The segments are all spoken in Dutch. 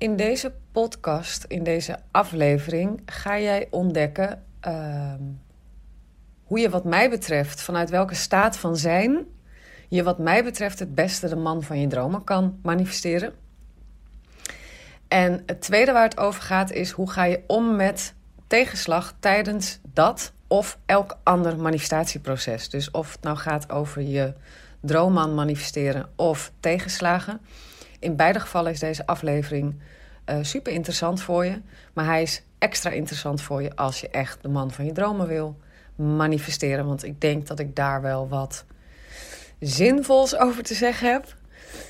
In deze podcast, in deze aflevering, ga jij ontdekken ehm, hoe je, wat mij betreft, vanuit welke staat van zijn je, wat mij betreft, het beste de man van je dromen kan manifesteren. En het tweede waar het over gaat is hoe ga je om met tegenslag tijdens dat of elk ander manifestatieproces. Dus of het nou gaat over je droomman manifesteren of tegenslagen. In beide gevallen is deze aflevering uh, super interessant voor je. Maar hij is extra interessant voor je als je echt de man van je dromen wil manifesteren. Want ik denk dat ik daar wel wat zinvols over te zeggen heb.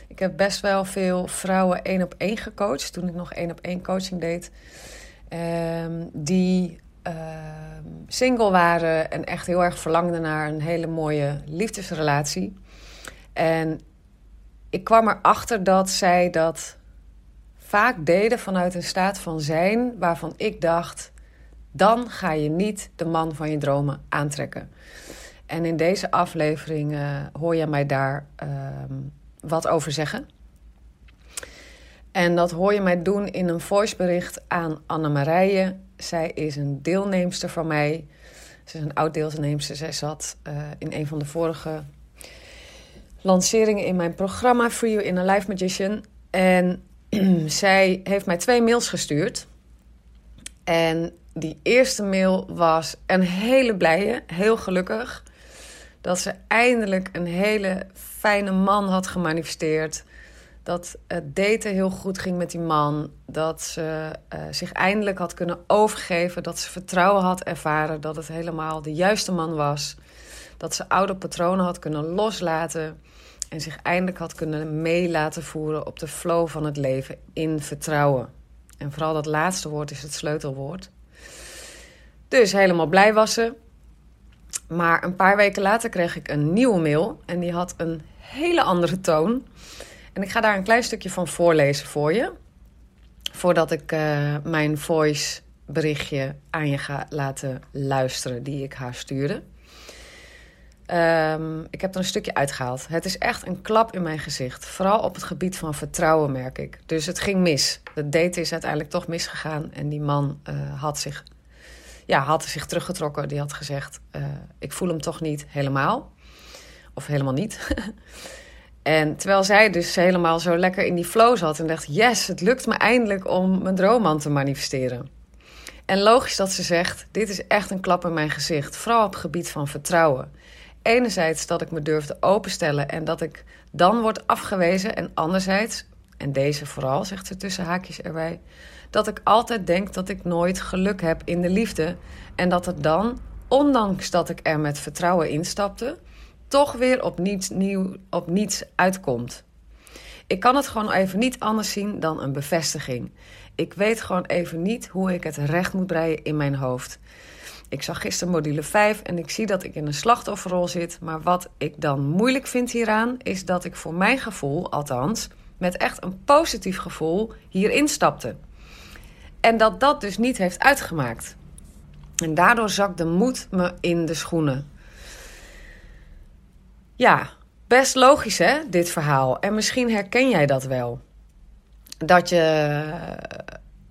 Ik heb best wel veel vrouwen één op één gecoacht toen ik nog één op één coaching deed. Um, die Ehm, single waren en echt heel erg verlangden naar een hele mooie liefdesrelatie. En ik kwam erachter dat zij dat vaak deden vanuit een staat van zijn waarvan ik dacht: dan ga je niet de man van je dromen aantrekken. En in deze aflevering uh, hoor je mij daar ehm, wat over zeggen. En dat hoor je mij doen in een voicebericht aan Anne-Marije zij is een deelnemster van mij. Ze is een oud deelnemster. Zij zat uh, in een van de vorige lanceringen in mijn programma For You in a Life Magician. En zij heeft mij twee mails gestuurd. En die eerste mail was een hele blije, heel gelukkig. Dat ze eindelijk een hele fijne man had gemanifesteerd dat het daten heel goed ging met die man. Dat ze uh, zich eindelijk had kunnen overgeven. Dat ze vertrouwen had ervaren dat het helemaal de juiste man was. Dat ze oude patronen had kunnen loslaten. En zich eindelijk had kunnen mee laten voeren op de flow van het leven in vertrouwen. En vooral dat laatste woord is het sleutelwoord. Dus helemaal blij was ze. Maar een paar weken later kreeg ik een nieuwe mail. En die had een hele andere toon. En ik ga daar een klein stukje van voorlezen voor je. Voordat ik uh, mijn voice berichtje aan je ga laten luisteren die ik haar stuurde. Um, ik heb er een stukje uitgehaald. Het is echt een klap in mijn gezicht. Vooral op het gebied van vertrouwen, merk ik. Dus het ging mis. Het date is uiteindelijk toch misgegaan. En die man uh, had, zich, ja, had zich teruggetrokken. Die had gezegd: uh, Ik voel hem toch niet helemaal. Of helemaal niet. En terwijl zij dus helemaal zo lekker in die flow zat en dacht: Yes, het lukt me eindelijk om mijn droomman te manifesteren. En logisch dat ze zegt: Dit is echt een klap in mijn gezicht, vooral op het gebied van vertrouwen. Enerzijds dat ik me durfde openstellen en dat ik dan word afgewezen, en anderzijds, en deze vooral, zegt ze tussen haakjes erbij, dat ik altijd denk dat ik nooit geluk heb in de liefde en dat het dan, ondanks dat ik er met vertrouwen instapte, toch weer op niets, nieuw, op niets uitkomt. Ik kan het gewoon even niet anders zien dan een bevestiging. Ik weet gewoon even niet hoe ik het recht moet breien in mijn hoofd. Ik zag gisteren module 5 en ik zie dat ik in een slachtofferrol zit. Maar wat ik dan moeilijk vind hieraan, is dat ik voor mijn gevoel, althans, met echt een positief gevoel hierin stapte. En dat dat dus niet heeft uitgemaakt. En daardoor zakt de moed me in de schoenen. Ja, best logisch hè, dit verhaal. En misschien herken jij dat wel. Dat je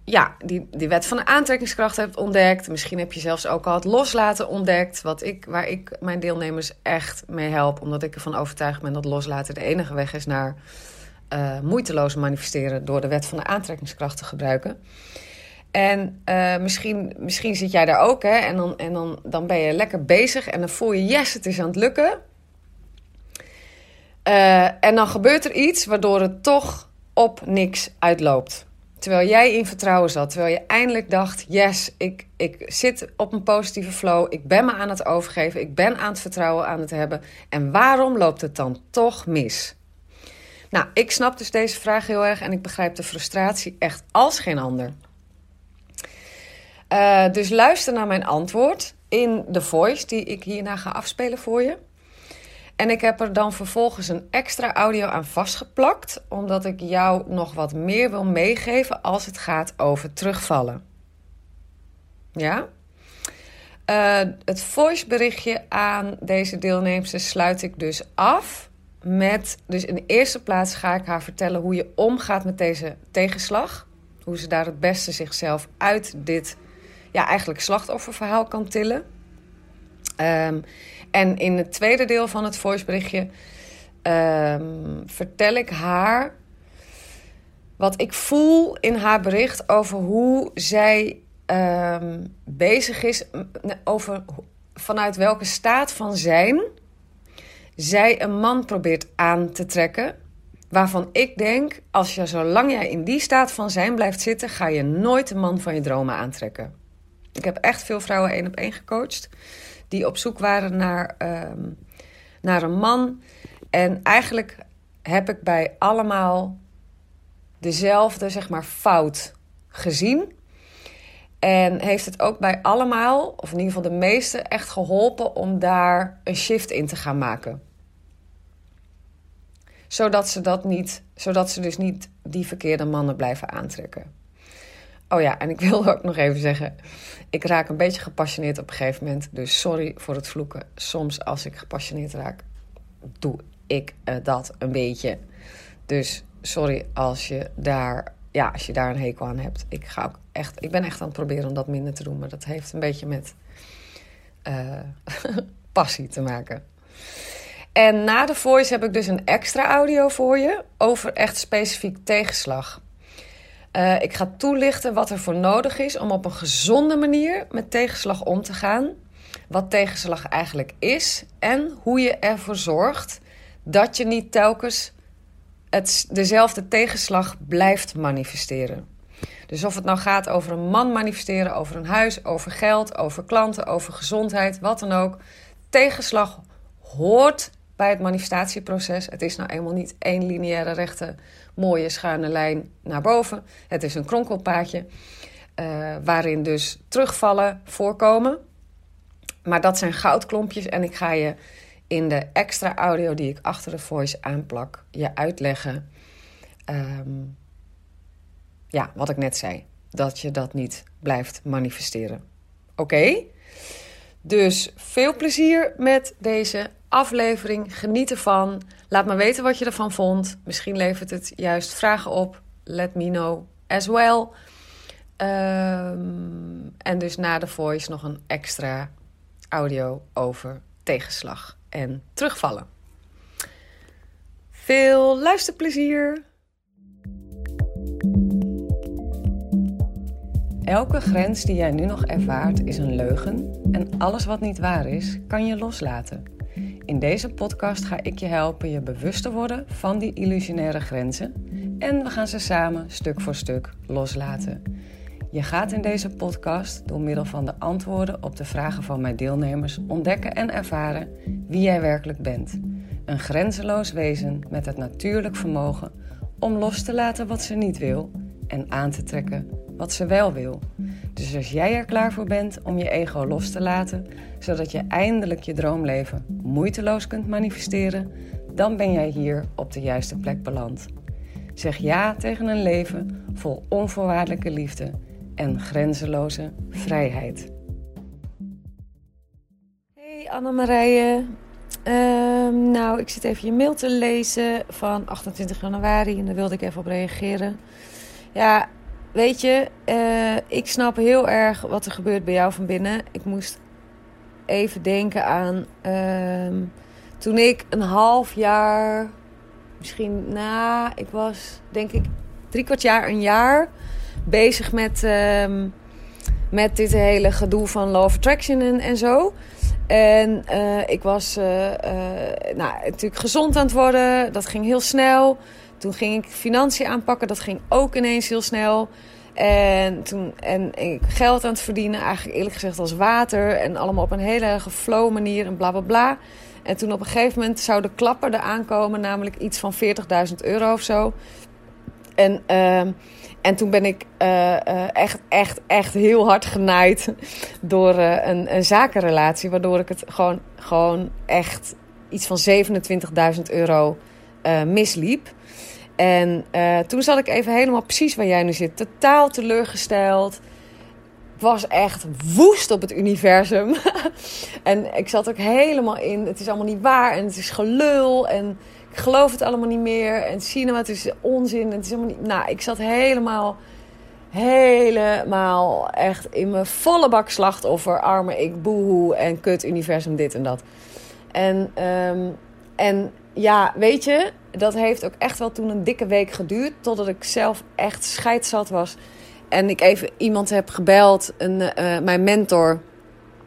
ja, die, die wet van de aantrekkingskracht hebt ontdekt. Misschien heb je zelfs ook al het loslaten ontdekt. Wat ik, waar ik mijn deelnemers echt mee help. Omdat ik ervan overtuigd ben dat loslaten de enige weg is naar uh, moeiteloos manifesteren door de wet van de aantrekkingskracht te gebruiken. En uh, misschien, misschien zit jij daar ook, hè? En, dan, en dan, dan ben je lekker bezig en dan voel je, yes, het is aan het lukken. Uh, en dan gebeurt er iets waardoor het toch op niks uitloopt. Terwijl jij in vertrouwen zat, terwijl je eindelijk dacht: yes, ik, ik zit op een positieve flow, ik ben me aan het overgeven, ik ben aan het vertrouwen aan het hebben. En waarom loopt het dan toch mis? Nou, ik snap dus deze vraag heel erg en ik begrijp de frustratie echt als geen ander. Uh, dus luister naar mijn antwoord in de voice die ik hierna ga afspelen voor je. En ik heb er dan vervolgens een extra audio aan vastgeplakt, omdat ik jou nog wat meer wil meegeven als het gaat over terugvallen. Ja? Uh, het voiceberichtje aan deze deelnemers sluit ik dus af met. Dus in de eerste plaats ga ik haar vertellen hoe je omgaat met deze tegenslag. Hoe ze daar het beste zichzelf uit dit, ja, eigenlijk slachtofferverhaal kan tillen. Um, en in het tweede deel van het voiceberichtje um, vertel ik haar wat ik voel in haar bericht over hoe zij um, bezig is, over vanuit welke staat van zijn zij een man probeert aan te trekken. Waarvan ik denk, als je zolang jij in die staat van zijn blijft zitten, ga je nooit de man van je dromen aantrekken. Ik heb echt veel vrouwen één op één gecoacht die op zoek waren naar, ehm, naar een man. En eigenlijk heb ik bij allemaal dezelfde zeg maar, fout gezien. En heeft het ook bij allemaal, of in ieder geval de meeste, echt geholpen om daar een shift in te gaan maken. Zodat ze, dat niet, zodat ze dus niet die verkeerde mannen blijven aantrekken. Oh ja, en ik wil ook nog even zeggen: ik raak een beetje gepassioneerd op een gegeven moment. Dus sorry voor het vloeken. Soms als ik gepassioneerd raak, doe ik uh, dat een beetje. Dus sorry als je daar, ja, als je daar een hekel aan hebt. Ik, ga ook echt, ik ben echt aan het proberen om dat minder te doen. Maar dat heeft een beetje met uh, passie te maken. En na de voice heb ik dus een extra audio voor je over echt specifiek tegenslag. Uh, ik ga toelichten wat er voor nodig is om op een gezonde manier met tegenslag om te gaan. Wat tegenslag eigenlijk is en hoe je ervoor zorgt dat je niet telkens het, dezelfde tegenslag blijft manifesteren. Dus of het nou gaat over een man manifesteren, over een huis, over geld, over klanten, over gezondheid, wat dan ook. Tegenslag hoort bij het manifestatieproces. Het is nou eenmaal niet één lineaire rechte mooie schuine lijn naar boven. Het is een kronkelpaadje uh, waarin dus terugvallen voorkomen. Maar dat zijn goudklompjes en ik ga je in de extra audio die ik achter de voice aanplak je uitleggen. Um, ja, wat ik net zei. Dat je dat niet blijft manifesteren. Oké? Dus veel plezier met deze aflevering. Geniet ervan. Laat me weten wat je ervan vond. Misschien levert het juist vragen op. Let me know as well. Um, en dus na de voice nog een extra audio over tegenslag en terugvallen. Veel luisterplezier! Elke grens die jij nu nog ervaart is een leugen en alles wat niet waar is, kan je loslaten. In deze podcast ga ik je helpen je bewust te worden van die illusionaire grenzen en we gaan ze samen stuk voor stuk loslaten. Je gaat in deze podcast door middel van de antwoorden op de vragen van mijn deelnemers ontdekken en ervaren wie jij werkelijk bent. Een grenzeloos wezen met het natuurlijk vermogen om los te laten wat ze niet wil en aan te trekken wat ze wel wil. Dus als jij er klaar voor bent om je ego los te laten, zodat je eindelijk je droomleven moeiteloos kunt manifesteren, dan ben jij hier op de juiste plek beland. Zeg ja tegen een leven vol onvoorwaardelijke liefde en grenzeloze vrijheid. Hey Annemarije. Um, nou, ik zit even je mail te lezen van 28 januari en daar wilde ik even op reageren. Ja, weet je, uh, ik snap heel erg wat er gebeurt bij jou van binnen. Ik moest even denken aan uh, toen ik een half jaar, misschien, nou, ik was denk ik drie kwart jaar, een jaar bezig met, ehm, met dit hele gedoe van of Attraction en, en zo. En uh, ik was uh, nou, natuurlijk gezond aan het worden. Dat ging heel snel. Toen ging ik financiën aanpakken. Dat ging ook ineens heel snel. En toen en ik geld aan het verdienen, eigenlijk eerlijk gezegd als water. En allemaal op een hele erg flow manier en bla bla bla. En toen op een gegeven moment zou de klapper er aankomen, namelijk iets van 40.000 euro of zo. En, uh, en toen ben ik uh, uh, echt, echt, echt heel hard genaaid door uh, een, een zakenrelatie. Waardoor ik het gewoon, gewoon echt iets van 27.000 euro misliep. En toen zat ik even helemaal precies waar jij nu zit. Totaal teleurgesteld was echt woest op het universum. en ik zat ook helemaal in. Het is allemaal niet waar en het is gelul. En ik geloof het allemaal niet meer. En cinema, het is onzin. Het is helemaal niet. Nou, ik zat helemaal. Helemaal echt in mijn volle bak slachtoffer. Arme ik, boehoe en kut universum, dit en dat. En, um, en ja, weet je, dat heeft ook echt wel toen een dikke week geduurd. Totdat ik zelf echt scheidzat was en ik even iemand heb gebeld, een, uh, mijn mentor.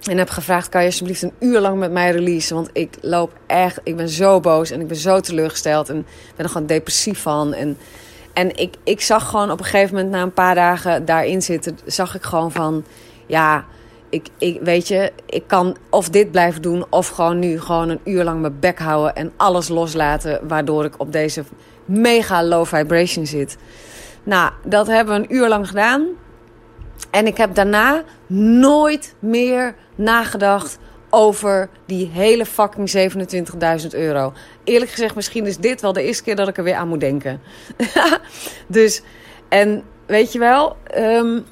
En heb gevraagd: kan je alsjeblieft een uur lang met mij releasen? Want ik loop echt, ik ben zo boos en ik ben zo teleurgesteld. En ben er gewoon depressief van. En, en ik, ik zag gewoon op een gegeven moment, na een paar dagen daarin zitten, zag ik gewoon van: ja, ik, ik, weet je, ik kan of dit blijven doen, of gewoon nu gewoon een uur lang mijn bek houden en alles loslaten. Waardoor ik op deze mega low vibration zit. Nou, dat hebben we een uur lang gedaan. En ik heb daarna nooit meer nagedacht over die hele fucking 27.000 euro. Eerlijk gezegd, misschien is dit wel de eerste keer dat ik er weer aan moet denken. dus, en weet je wel, um,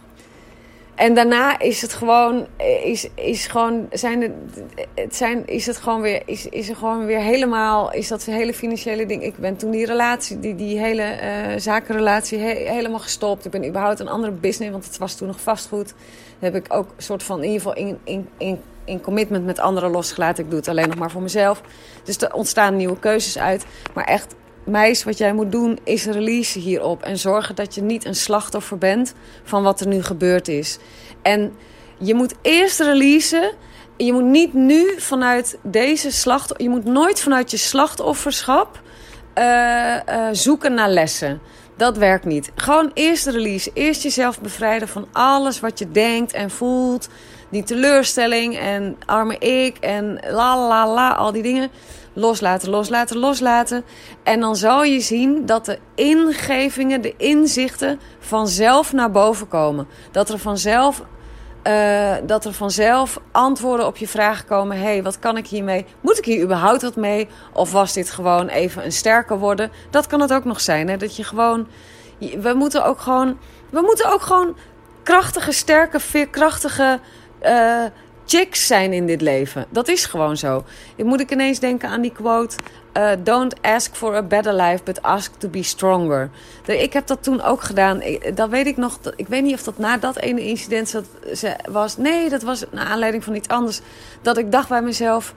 en daarna is het gewoon, is, is gewoon, zijn het, het zijn, is het gewoon weer, is, is er gewoon weer helemaal, is dat hele financiële ding. Ik ben toen die relatie, die, die hele uh, zakenrelatie helemaal gestopt. Ik ben überhaupt een andere business, want het was toen nog vastgoed. heb ik ook een soort van, in ieder geval in, in, in, in commitment met anderen losgelaten. Ik doe het alleen nog maar voor mezelf. Dus er ontstaan nieuwe keuzes uit. Maar echt meis, wat jij moet doen is release hierop. En zorgen dat je niet een slachtoffer bent van wat er nu gebeurd is. En je moet eerst releasen. Je moet niet nu vanuit deze slachtoffer... Je moet nooit vanuit je slachtofferschap uh, uh, zoeken naar lessen. Dat werkt niet. Gewoon eerst release. Eerst jezelf bevrijden van alles wat je denkt en voelt. Die teleurstelling en arme ik en la la la, al die dingen loslaten, loslaten, loslaten. En dan zal je zien dat de ingevingen, de inzichten vanzelf naar boven komen. Dat er vanzelf, uh, dat er vanzelf antwoorden op je vragen komen. Hé, hey, wat kan ik hiermee? Moet ik hier überhaupt wat mee? Of was dit gewoon even een sterker worden? Dat kan het ook nog zijn. Hè? Dat je gewoon. We moeten ook gewoon. We moeten ook gewoon krachtige, sterke, veerkrachtige. Uh, chicks zijn in dit leven. Dat is gewoon zo. Ik moet ik ineens denken aan die quote... Uh, don't ask for a better life, but ask to be stronger. Ik heb dat toen ook gedaan. Dat weet ik nog. Ik weet niet of dat na dat ene incident was. Nee, dat was naar aanleiding van iets anders. Dat ik dacht bij mezelf...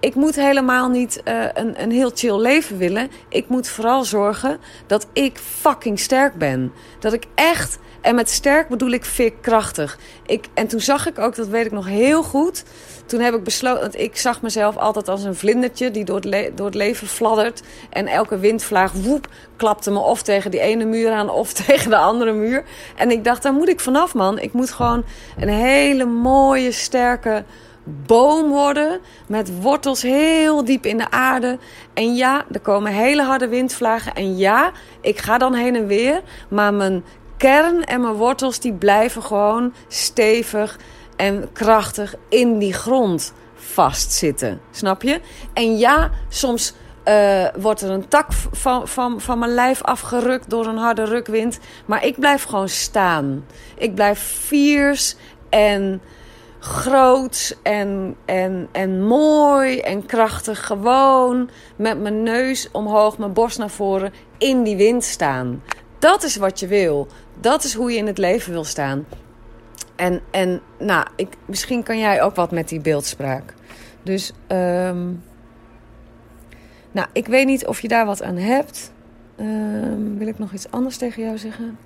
Ik moet helemaal niet uh, een, een heel chill leven willen. Ik moet vooral zorgen dat ik fucking sterk ben. Dat ik echt en met sterk bedoel ik veerkrachtig. Ik, en toen zag ik ook, dat weet ik nog heel goed. Toen heb ik besloten, want ik zag mezelf altijd als een vlindertje die door het, door het leven fladdert. En elke windvlaag, woep, klapte me of tegen die ene muur aan of tegen de andere muur. En ik dacht, daar moet ik vanaf, man. Ik moet gewoon een hele mooie, sterke boom worden. Met wortels heel diep in de aarde. En ja, er komen hele harde windvlagen. En ja, ik ga dan heen en weer. Maar mijn kern en mijn wortels die blijven gewoon stevig en krachtig in die grond vastzitten. Snap je? En ja, soms uh, wordt er een tak van, van, van mijn lijf afgerukt door een harde rukwind. Maar ik blijf gewoon staan. Ik blijf fiers en groot en, en, en mooi en krachtig. Gewoon met mijn neus omhoog, mijn borst naar voren in die wind staan. Dat is wat je wil. Dat is hoe je in het leven wil staan. En, en nou, ik, misschien kan jij ook wat met die beeldspraak. Dus, um, Nou, ik weet niet of je daar wat aan hebt. Ehm, wil ik nog iets anders tegen jou zeggen?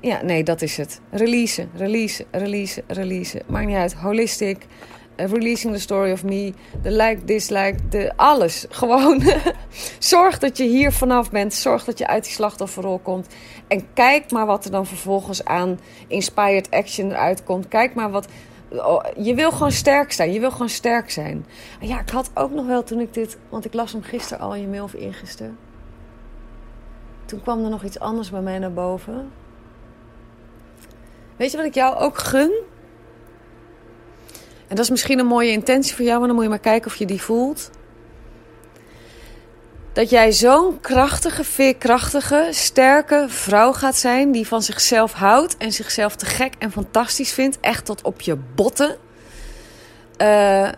Ja, nee, dat is het. Release, release, release, release. Maakt niet uit. Holistic, releasing the story of me, de like, dislike, de alles. Gewoon zorg dat je hier vanaf bent. Zorg dat je uit die slachtofferrol komt. En kijk maar wat er dan vervolgens aan inspired action eruit komt. Kijk maar wat. Oh, je wil gewoon sterk zijn. Je wil gewoon sterk zijn. Ja, ik had ook nog wel toen ik dit. Want ik las hem gisteren al in je mail of ingisteren. Toen kwam er nog iets anders bij mij naar boven. Weet je wat ik jou ook gun? En dat is misschien een mooie intentie voor jou, maar dan moet je maar kijken of je die voelt. Dat jij zo'n krachtige, veerkrachtige, sterke vrouw gaat zijn die van zichzelf houdt en zichzelf te gek en fantastisch vindt, echt tot op je botten. Uh,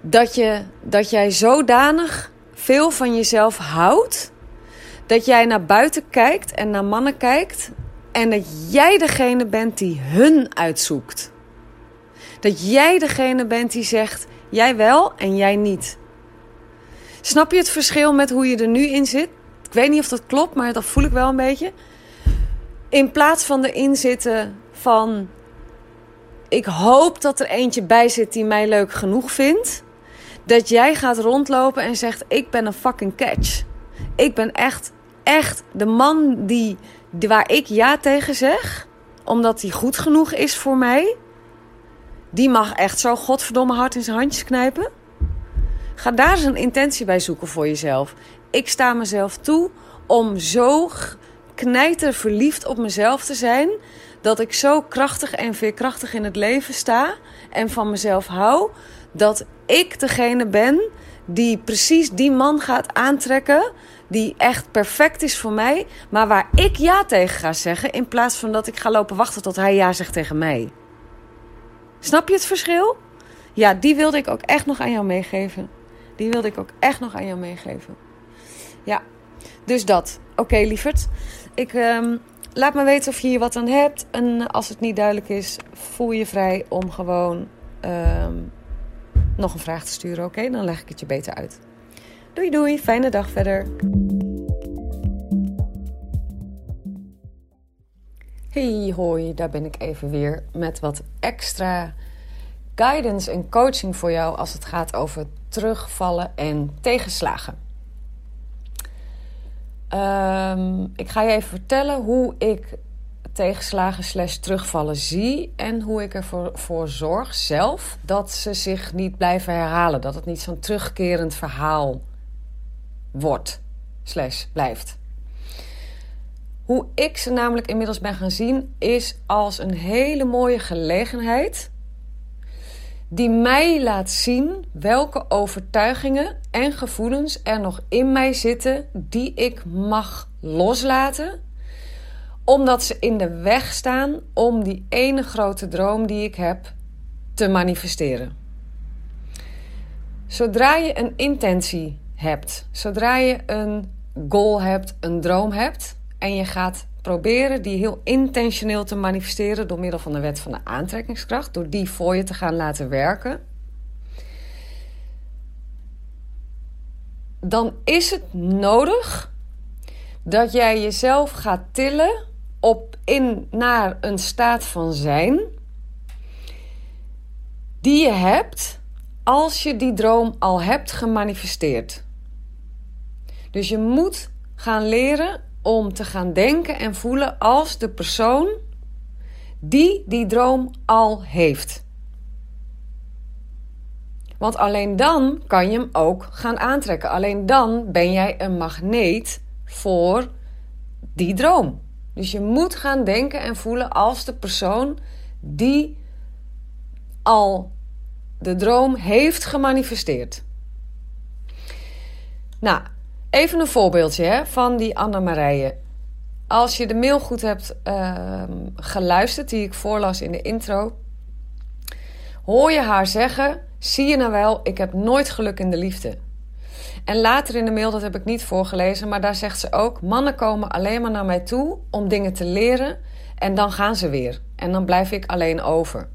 dat, je, dat jij zodanig veel van jezelf houdt, dat jij naar buiten kijkt en naar mannen kijkt en dat jij degene bent die hun uitzoekt. Dat jij degene bent die zegt: jij wel en jij niet. Snap je het verschil met hoe je er nu in zit? Ik weet niet of dat klopt, maar dat voel ik wel een beetje. In plaats van erin zitten van: ik hoop dat er eentje bij zit die mij leuk genoeg vindt. Dat jij gaat rondlopen en zegt: ik ben een fucking catch. Ik ben echt, echt de man die waar ik ja tegen zeg, omdat die goed genoeg is voor mij, die mag echt zo godverdomme hard in zijn handjes knijpen. Ga daar eens een intentie bij zoeken voor jezelf. Ik sta mezelf toe om zo knijter verliefd op mezelf te zijn. Dat ik zo krachtig en veerkrachtig in het leven sta. En van mezelf hou. Dat ik degene ben die precies die man gaat aantrekken die echt perfect is voor mij, maar waar ik ja tegen ga zeggen in plaats van dat ik ga lopen wachten tot hij ja zegt tegen mij. Snap je het verschil? Ja, die wilde ik ook echt nog aan jou meegeven. Die wilde ik ook echt nog aan jou meegeven. Ja, dus dat. Oké, lieverd. Ik um, laat me weten of je hier wat aan hebt. En als het niet duidelijk is, voel je vrij om gewoon um, nog een vraag te sturen. Oké, dan leg ik het je beter uit. Doei doei, fijne dag verder. Hey hoi, daar ben ik even weer met wat extra guidance en coaching voor jou als het gaat over terugvallen en tegenslagen. Um, ik ga je even vertellen hoe ik tegenslagen slash terugvallen zie en hoe ik ervoor voor zorg zelf dat ze zich niet blijven herhalen. Dat het niet zo'n terugkerend verhaal wordt, slash blijft. Hoe ik ze namelijk inmiddels ben gaan zien, is als een hele mooie gelegenheid die mij laat zien welke overtuigingen en gevoelens er nog in mij zitten die ik mag loslaten, omdat ze in de weg staan om die ene grote droom die ik heb te manifesteren. Zodra je een intentie hebt, zodra je een goal hebt, een droom hebt en je gaat proberen die heel intentioneel te manifesteren door middel van de wet van de aantrekkingskracht, door die voor je te gaan laten werken, dan is het nodig dat jij jezelf gaat tillen op in naar een staat van zijn die je hebt als je die droom al hebt gemanifesteerd. Dus je moet gaan leren om te gaan denken en voelen als de persoon die die droom al heeft. Want alleen dan kan je hem ook gaan aantrekken. Alleen dan ben jij een magneet voor die droom. Dus je moet gaan denken en voelen als de persoon die al de droom heeft gemanifesteerd. Nou, Even een voorbeeldje hè, van die Anne-Marije. Als je de mail goed hebt uh, geluisterd, die ik voorlas in de intro, hoor je haar zeggen: Zie je nou wel, ik heb nooit geluk in de liefde. En later in de mail, dat heb ik niet voorgelezen, maar daar zegt ze ook: Mannen komen alleen maar naar mij toe om dingen te leren en dan gaan ze weer. En dan blijf ik alleen over.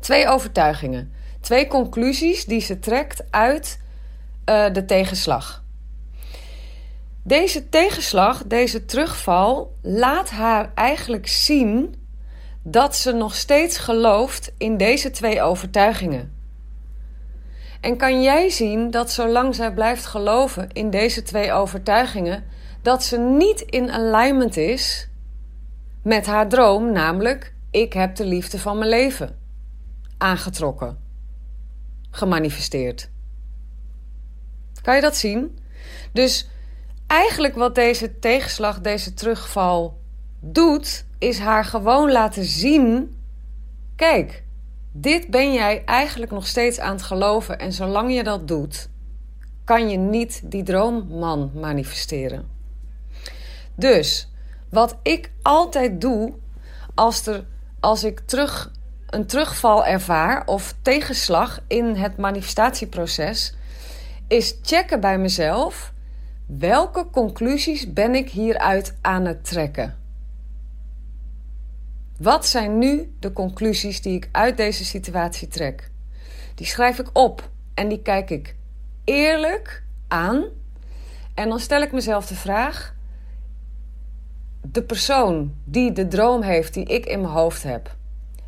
Twee overtuigingen, twee conclusies die ze trekt uit uh, de tegenslag. Deze tegenslag, deze terugval, laat haar eigenlijk zien dat ze nog steeds gelooft in deze twee overtuigingen. En kan jij zien dat zolang zij blijft geloven in deze twee overtuigingen, dat ze niet in alignment is met haar droom, namelijk ik heb de liefde van mijn leven aangetrokken, gemanifesteerd. Kan je dat zien? Dus eigenlijk wat deze tegenslag, deze terugval doet, is haar gewoon laten zien: kijk, dit ben jij eigenlijk nog steeds aan het geloven. En zolang je dat doet, kan je niet die droomman manifesteren. Dus wat ik altijd doe als, er, als ik terug, een terugval ervaar of tegenslag in het manifestatieproces, is checken bij mezelf welke conclusies ben ik hieruit aan het trekken. Wat zijn nu de conclusies die ik uit deze situatie trek? Die schrijf ik op en die kijk ik eerlijk aan. En dan stel ik mezelf de vraag: de persoon die de droom heeft die ik in mijn hoofd heb,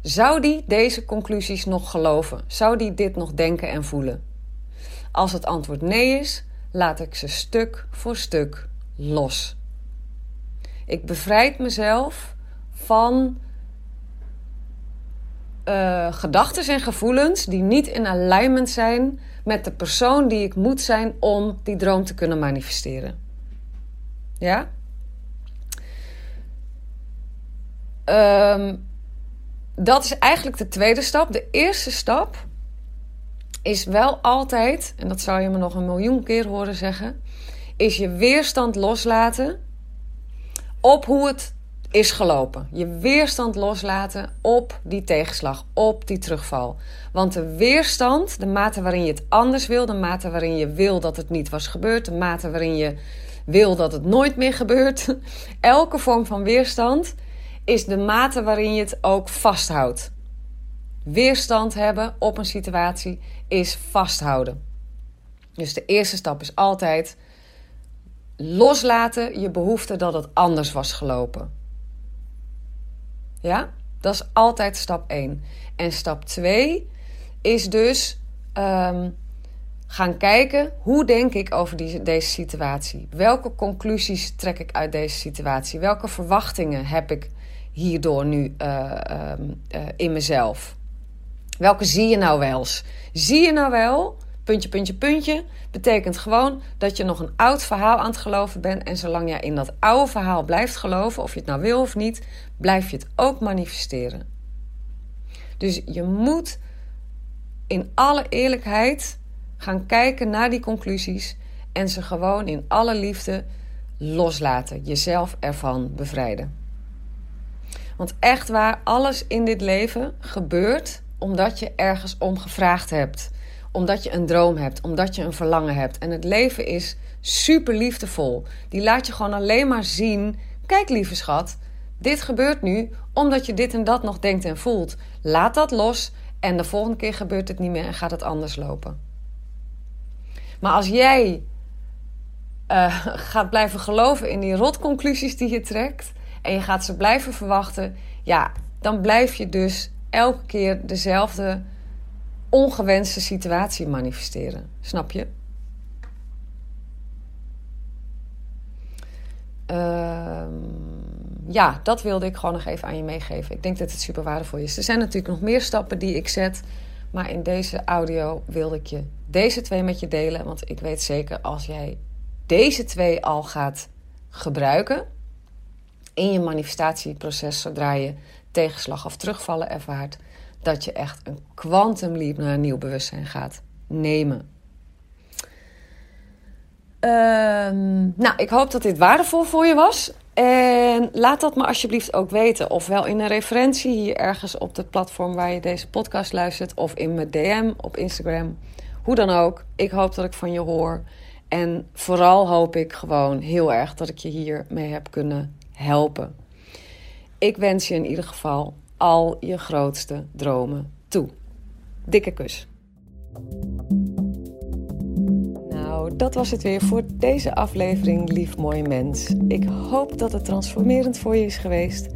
zou die deze conclusies nog geloven? Zou die dit nog denken en voelen? Als het antwoord nee is, laat ik ze stuk voor stuk los. Ik bevrijd mezelf van uh, gedachten en gevoelens die niet in alignment zijn met de persoon die ik moet zijn om die droom te kunnen manifesteren. Ja? Um, dat is eigenlijk de tweede stap. De eerste stap is wel altijd, en dat zou je me nog een miljoen keer horen zeggen, is je weerstand loslaten op hoe het is gelopen. Je weerstand loslaten op die tegenslag, op die terugval. Want de weerstand, de mate waarin je het anders wil, de mate waarin je wil dat het niet was gebeurd, de mate waarin je wil dat het nooit meer gebeurt, elke vorm van weerstand is de mate waarin je het ook vasthoudt. Weerstand hebben op een situatie is vasthouden. Dus de eerste stap is altijd loslaten je behoefte dat het anders was gelopen. Ja, dat is altijd stap 1. En stap 2 is dus um, gaan kijken hoe denk ik over die, deze situatie? Welke conclusies trek ik uit deze situatie? Welke verwachtingen heb ik hierdoor nu uh, uh, in mezelf? Welke zie je nou wel? Zie je nou wel, puntje, puntje, puntje, betekent gewoon dat je nog een oud verhaal aan het geloven bent. En zolang jij in dat oude verhaal blijft geloven, of je het nou wil of niet, blijf je het ook manifesteren. Dus je moet in alle eerlijkheid gaan kijken naar die conclusies en ze gewoon in alle liefde loslaten, jezelf ervan bevrijden. Want echt waar, alles in dit leven gebeurt omdat je ergens om gevraagd hebt. Omdat je een droom hebt, omdat je een verlangen hebt. En het leven is super liefdevol. Die laat je gewoon alleen maar zien. Kijk, lieve schat, dit gebeurt nu omdat je dit en dat nog denkt en voelt. Laat dat los en de volgende keer gebeurt het niet meer en gaat het anders lopen. Maar als jij uh, gaat blijven geloven in die rotconclusies die je trekt en je gaat ze blijven verwachten, ja, dan blijf je dus elke keer dezelfde ongewenste situatie manifesteren. Snap je? Uh, ja, dat wilde ik gewoon nog even aan je meegeven. Ik denk dat het super waardevol is. Er zijn natuurlijk nog meer stappen die ik zet. Maar in deze audio wilde ik je deze twee met je delen. Want ik weet zeker als jij deze twee al gaat gebruiken in je manifestatieproces, zodra je tegenslag of terugvallen ervaart, dat je echt een quantum leap naar een nieuw bewustzijn gaat nemen. Ehm, nou, ik hoop dat dit waardevol voor je was. En laat dat me alsjeblieft ook weten. Ofwel in een referentie hier ergens op het platform waar je deze podcast luistert. Of in mijn DM op Instagram. Hoe dan ook. Ik hoop dat ik van je hoor. En vooral hoop ik gewoon heel erg dat ik je hiermee heb kunnen helpen. Ik wens je in ieder geval al je grootste dromen toe. Dikke kus. Nou, dat was het weer voor deze aflevering, lief mooi mens. Ik hoop dat het transformerend voor je is geweest.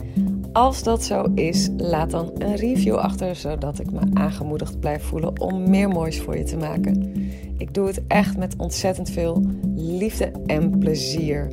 Als dat zo is, laat dan een review achter, zodat ik me aangemoedigd blijf voelen om meer moois voor je te maken. Ik doe het echt met ontzettend veel liefde en plezier.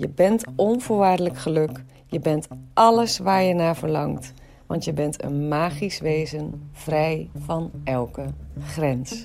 je bent onvoorwaardelijk geluk, je bent alles waar je naar verlangt. Want je bent een magisch wezen, vrij van elke grens.